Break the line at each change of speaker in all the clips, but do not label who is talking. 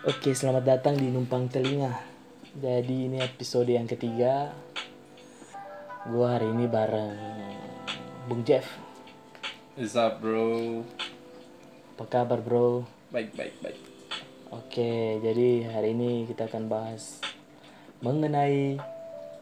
Oke, selamat datang di Numpang Telinga. Jadi ini episode yang ketiga. Gua hari ini bareng Bung Jeff.
What's up bro?
Apa kabar, Bro?
Baik baik baik.
Oke, jadi hari ini kita akan bahas mengenai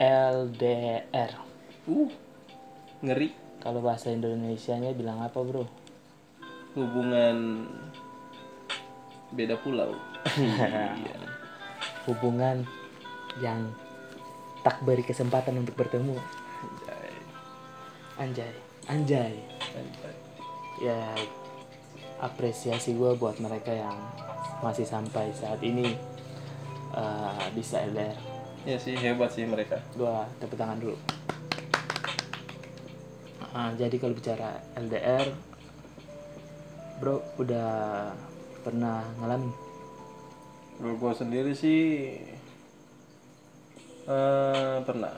LDR.
Uh, ngeri.
Kalau bahasa Indonesianya bilang apa, Bro?
Hubungan beda pulau. Iya.
Hubungan yang tak beri kesempatan untuk bertemu.
Anjay.
Anjay, anjay.
Anjay.
ya apresiasi gue buat mereka yang masih sampai saat ini eh, bisa LDR
Ya sih hebat sih mereka.
gue tepuk tangan dulu Ah, jadi kalau bicara LDR bro udah pernah ngalamin
Bro gua sendiri sih eh pernah.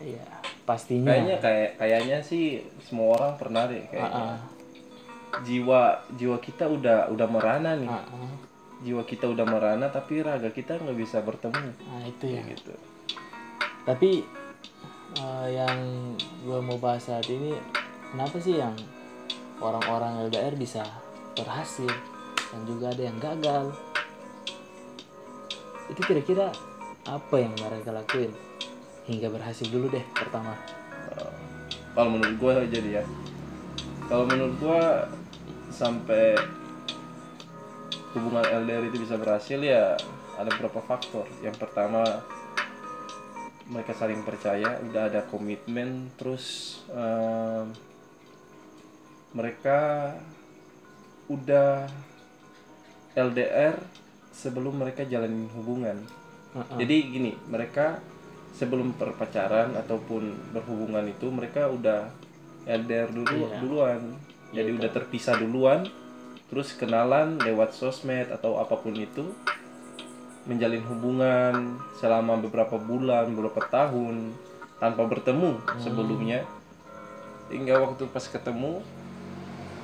iya pastinya
Kayaknya kayak kayaknya sih semua orang pernah deh kayaknya.
ah,
Jiwa jiwa kita udah udah merana nih.
ah, ah.
Jiwa kita udah merana tapi raga kita nggak bisa bertemu.
nah itu ya
Kayak gitu.
tapi eh, yang gue mau bahas saat ini kenapa sih yang orang-orang LDR bisa berhasil dan juga ada yang gagal. Itu kira-kira apa yang mereka lakuin? Hingga berhasil dulu deh pertama.
Uh, kalau menurut gua jadi ya. Kalau menurut gua sampai hubungan LDR itu bisa berhasil ya ada beberapa faktor. Yang pertama mereka saling percaya udah ada komitmen terus um, mereka udah LDR sebelum mereka jalanin hubungan
Heeh.
jadi gini, mereka sebelum berpacaran ataupun berhubungan itu mereka udah LDR dulu
Iya.
duluan. Jadi udah terpisah duluan, terus kenalan lewat sosmed atau apa pun itu menjalin hubungan selama beberapa bulan, beberapa tahun tanpa bertemu sebelumnya. Hingga waktu pas ketemu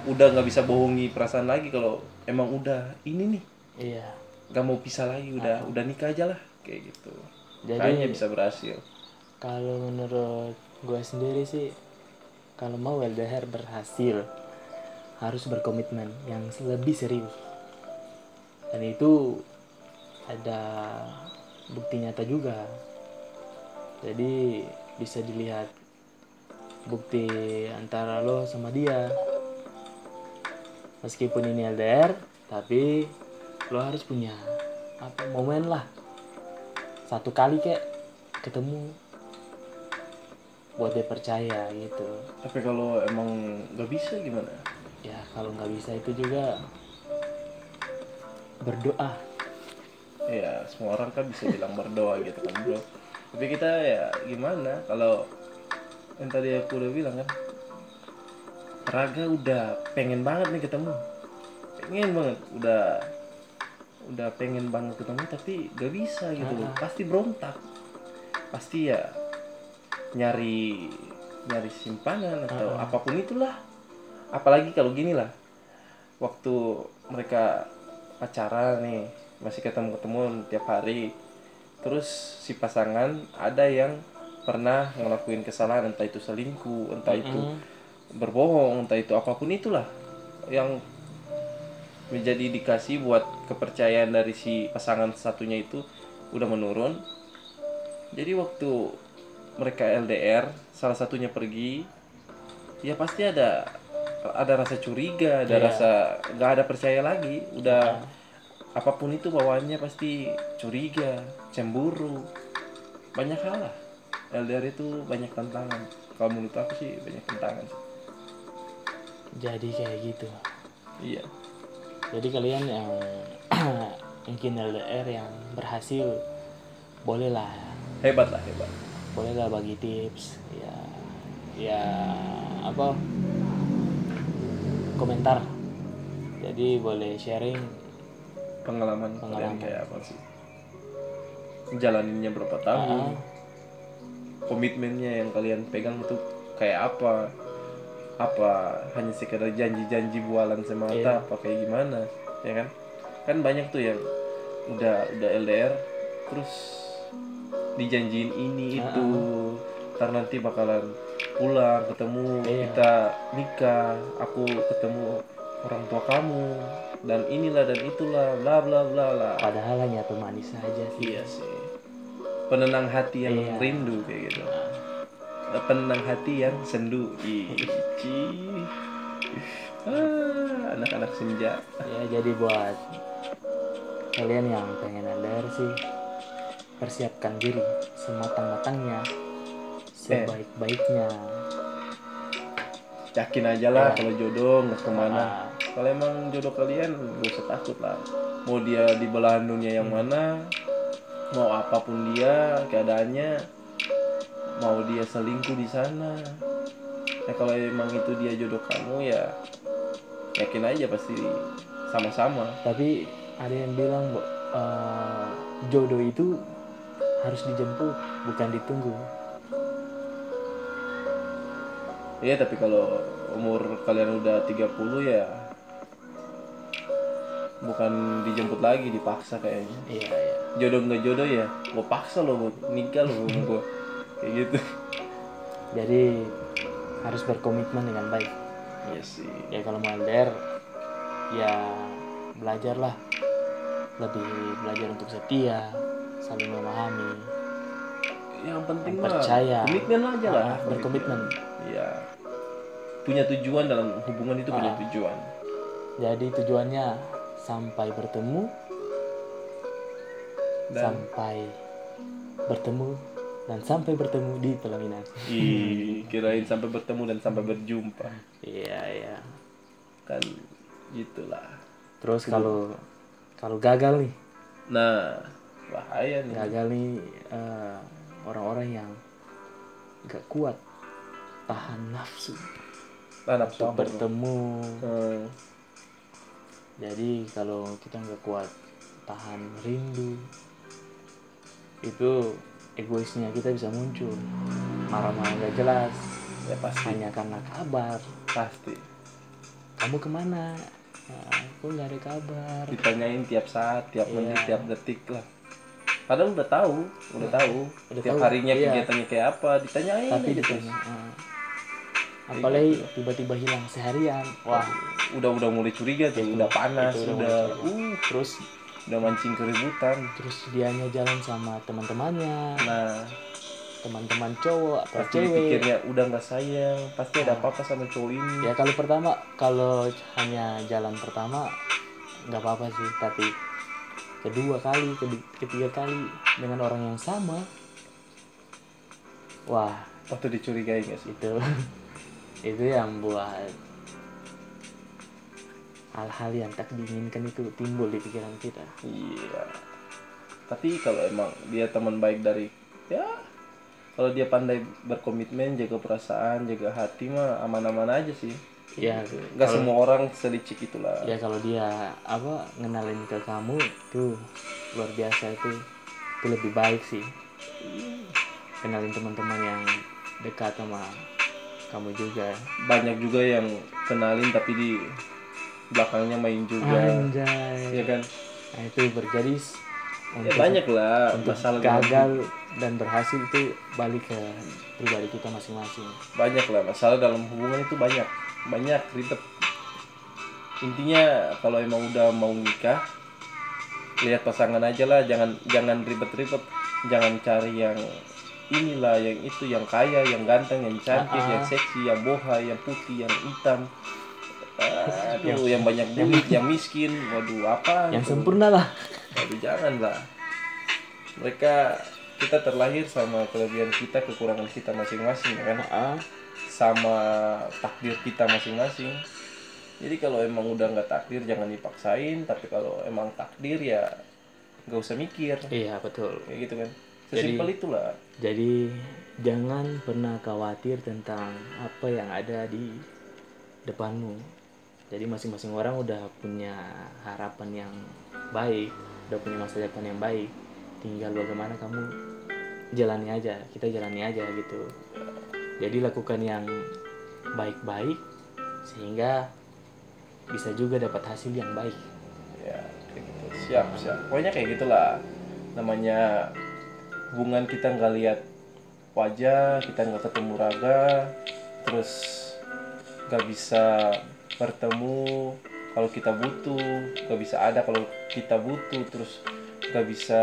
udah nggak bisa bohongi perasaan lagi kalau emang udah ini nih.
Iya.
Nggak mau pisah lagi udah udah nikah aja lah kayak gitu.
Jadi-
kayaknya bisa berhasil.
kalau menurut gue sendiri sih kalau mau LDR berhasil harus berkomitmen yang lebih serius. Dan itu ada bukti nyata juga. Jadi bisa dilihat bukti antara lo sama dia meskipun ini LDR tapi lo harus punya apa momen lah. Satu kali kek ketemu buat dia percaya gitu.
Tapi kalau emang nggak bisa gimana?
Ya kalau nggak bisa itu juga berdoa.
Ya semua orang kan bisa bilang berdoa gitu kan bro. Tapi kita ya gimana? Kalau yang tadi aku udah bilang kan raga udah pengen banget nih ketemu. Pengen banget udah udah pengen banget ketemu tapi gak bisa gitu loh. Pasti berontak. Pasti ya nyari nyari simpanan atau apa pun itulah. Apalagi kalau gini lah waktu mereka pacaran nih masih ketemu ketemu tiap hari. Terus si pasangan ada yang pernah ngelakuin kesalahan entah itu selingkuh entah itu berbohong entah itu apa pun itulah yang menjadi dikasih buat kepercayaan dari si pasangan satunya itu udah menurun. Jadi waktu mereka LDR salah satunya pergi ya pasti ada ada rasa curiga ada
Iya.
rasa nggak ada percaya lagi. Udah apa pun itu bawaannya pasti curiga cemburu. Banyak hal lah. LDR itu banyak tantangan. Kalau menurut aku sih banyak tantangan sih.
Jadi kayak gitu.
Iya.
Jadi kalian yang mungkin LDR yang berhasil bolehlah
hebat lah hebat.
Bolehlah bagi tips ya ya apa komentar. Jadi boleh sharing.
Pengalaman kalian
Pengalaman.
kayak apa sih? Jalaninnya berapa tahun?
Ah.
komitmennya yang kalian pegang itu kayak apa apa hanya sekedar janji-janji bualan semata
Iya.
apa kayak gimana ya kan? Kan banyak tuh yang udah udah LDR terus dijanjiin ini itu. ntar nanti bakalan pulang ketemu
Iya.
kita nikah aku ketemu orang tua kamu dan inilah dan itulah bla bla bla lah
padahal hanya pemanis saja sih.
Iya sih. Penenang hati yang
Iya.
rindu kayak gitu. Eh, penenang hati yang sendu. Ici. ah, anak-anak senja.
Ya jadi buat kalian yang pengen LDR sih persiapkan diri. Sematang-matangnya sebaik-baiknya.
Yakin aja lah
Iya.
kalau jodoh nggak ke mana.
Ah,
kalau emang jodoh kalian gak usah takut lah. Mau dia di belahan dunia yang mana mau apa pun dia keadaannya mau dia selingkuh di sana. Ya kalau emang itu dia jodoh kamu ya yakin aja pasti sama-sama.
Tapi ada yang bilang Bu, eh, jodoh itu harus dijemput bukan ditunggu.
Iya tapi kalau umur kalian udah 30 ya bukan dijemput lagi dipaksa kayaknya.
Iya iya.
Jodoh nggak jodoh ya gue paksa lo buat nikah lo sama gue kayak gitu.
Jadi harus berkomitmen dengan baik.
Iya sih.
Ya kalau mau LDR ya belajarlah. Lebih belajar untuk setia saling memahami.
Yang penting mah
Percaya.
komitmen aja lah.
Ah, berkomitmen.
iya. Punya tujuan dalam hubungan itu punya
Ah.
tujuan.
Jadi tujuannya sampai bertemu
dan
sampai bertemu dan sampai bertemu di pelaminan
ih, kirain sampai bertemu dan sampai berjumpa.
Iya iya.
Kan gitulah.
Terus kalau kalau gagal nih?
Nah bahaya nih.
Gagal nih eh, orang-orang yang gak kuat tahan nafsu.
Nah, nafsu
bertemu.
Hmm,
jadi kalau kita nggak kuat tahan rindu itu egoisnya kita bisa muncul. Marah-marah gak jelas.
Ya pasti.
Hanya karena kabar.
Pasti.
Kamu ke mana? Nah, aku nggak ada kabar.
Ditanyain tiap saat tiap
Iya.
menit tiap detik lah. Padahal udah tahu udah tahu
Udah
tiap
tahu,
harinya
iya.
kegiatannya kayak apa ditanyain
tapi
aja
ditanya
terus.
ah. apalagi tiba-tiba hilang seharian. Wah
udah udah mulai curiga tuh
Itu,
udah panas
itu udah
udah uh.
Terus
udah mancing keributan.
Terus dianya jalan sama teman-temannya.
Nah.
Teman-teman cowok atau
pasti
cewek.
dipikirnya udah nggak sayang. Pasti ada apa-apa sama cowok ini.
Ya kalau pertama kalau hanya jalan pertama nggak apa-apa sih. Tapi kedua kali ketiga kali dengan orang yang sama wah.
Waktu dicurigai nggak sih?
Itu itu yang buat hal-hal yang tak diinginkan itu timbul di pikiran kita.
Iya. Tapi kalau emang dia teman baik dari ya kalau dia pandai berkomitmen jaga perasaan jaga hati mah aman-aman aja sih.
Ya
nggak
kalau-
semua orang selicik itulah.
Ya kalau dia apa ngenalin ke kamu tuh luar biasa itu itu lebih baik sih. Kenalin teman-teman yang dekat sama kamu juga.
Banyak juga yang kenalin tapi di belakangnya main juga.
Anjay.
Ya kan?
Nah itu berjadi s-
ya banyak lah
untuk
masalah dalam
gagal dan berhasil itu balik ke pribadi kita masing-masing.
Banyak lah masalah dalam hubungan itu banyak. Banyak ribet. Intinya kalau emang udah mau nikah lihat pasangan aja lah. Jangan jangan ribet-ribet. Jangan cari yang inilah yang itu yang kaya yang ganteng yang cantik
Ah, ah.
yang seksi yang boha yang putih yang hitam aduh
Yang-
yang, banyak duit yang miskin. Waduh apa
yang
itu?
sempurna lah.
Waduh jangan lah. Mereka kita terlahir sama kelebihan kita kekurangan kita masing-masing kan? Sama takdir kita masing-masing. Jadi kalau emang udah nggak takdir jangan dipaksain. Tapi kalau emang takdir ya nggak usah mikir.
Iya betul.
Kayak gitu kan?
Jadi-
sesimpel itulah.
Jadi jangan pernah khawatir tentang apa yang ada di depanmu. Jadi masing-masing orang udah punya harapan yang baik, udah punya masa depan yang baik. Tinggal bagaimana kamu jalani aja, kita jalani aja gitu. Jadi lakukan yang baik-baik sehingga bisa juga dapat hasil yang baik.
ya kayak gitu siap siap pokoknya kayak gitulah namanya hubungan kita nggak lihat wajah kita nggak ketemu raga terus nggak bisa bertemu kalau kita butuh nggak bisa ada. Kalau kita butuh terus nggak bisa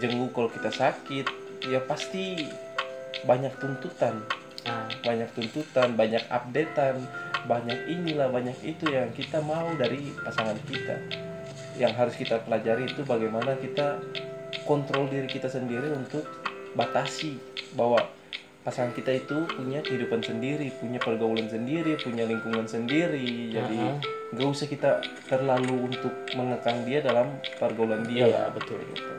jenguk kalau kita sakit ya pasti banyak tuntutan.
Nah,
banyak tuntutan banyak updatean banyak inilah banyak itu yang kita mau dari pasangan kita. Yang harus kita pelajari itu bagaimana kita kontrol diri kita sendiri untuk batasi bahwa pasangan kita itu punya kehidupan sendiri punya pergaulan sendiri punya lingkungan sendiri. Jadi nggak usah kita terlalu untuk mengekang dia dalam pergaulan dia.
Iya,
lah
betul.
gitu.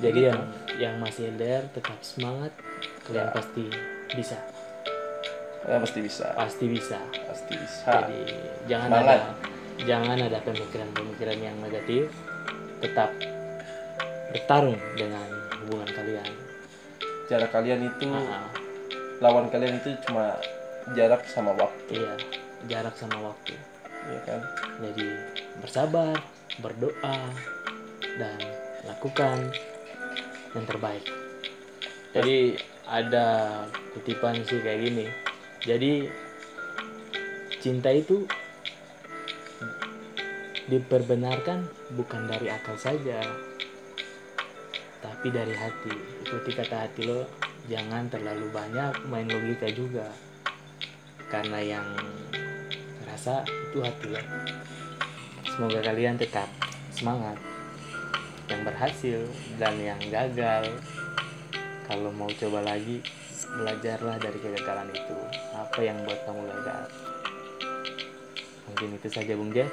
jadi yang yang masih LDR tetap semangat kalian
Ya.
pasti bisa.
Ya, pasti bisa.
Pasti bisa.
Pasti bisa.
Jadi jangan
Semangat.
ada jangan ada pemikiran-pemikiran yang negatif. Tetap bertarung dengan hubungan kalian
jarak kalian itu
Ah,
lawan kalian itu cuma jarak sama waktu.
Iya jarak sama waktu.
Ya kan?
Jadi bersabar berdoa dan lakukan yang terbaik. Jadi ada kutipan sih kayak gini. Jadi cinta itu diperbenarkan bukan dari akal saja tapi dari hati ikuti kata hati lo jangan terlalu banyak main logika juga. Karena yang rasa itu hati lo. Semoga kalian tetap semangat. Yang berhasil dan yang gagal kalau mau coba lagi belajarlah dari kegagalan itu. Apa yang buat kamu gagal? Mungkin itu saja Bung Jeff.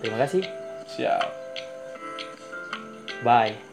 Terima kasih.
Siap.
Bye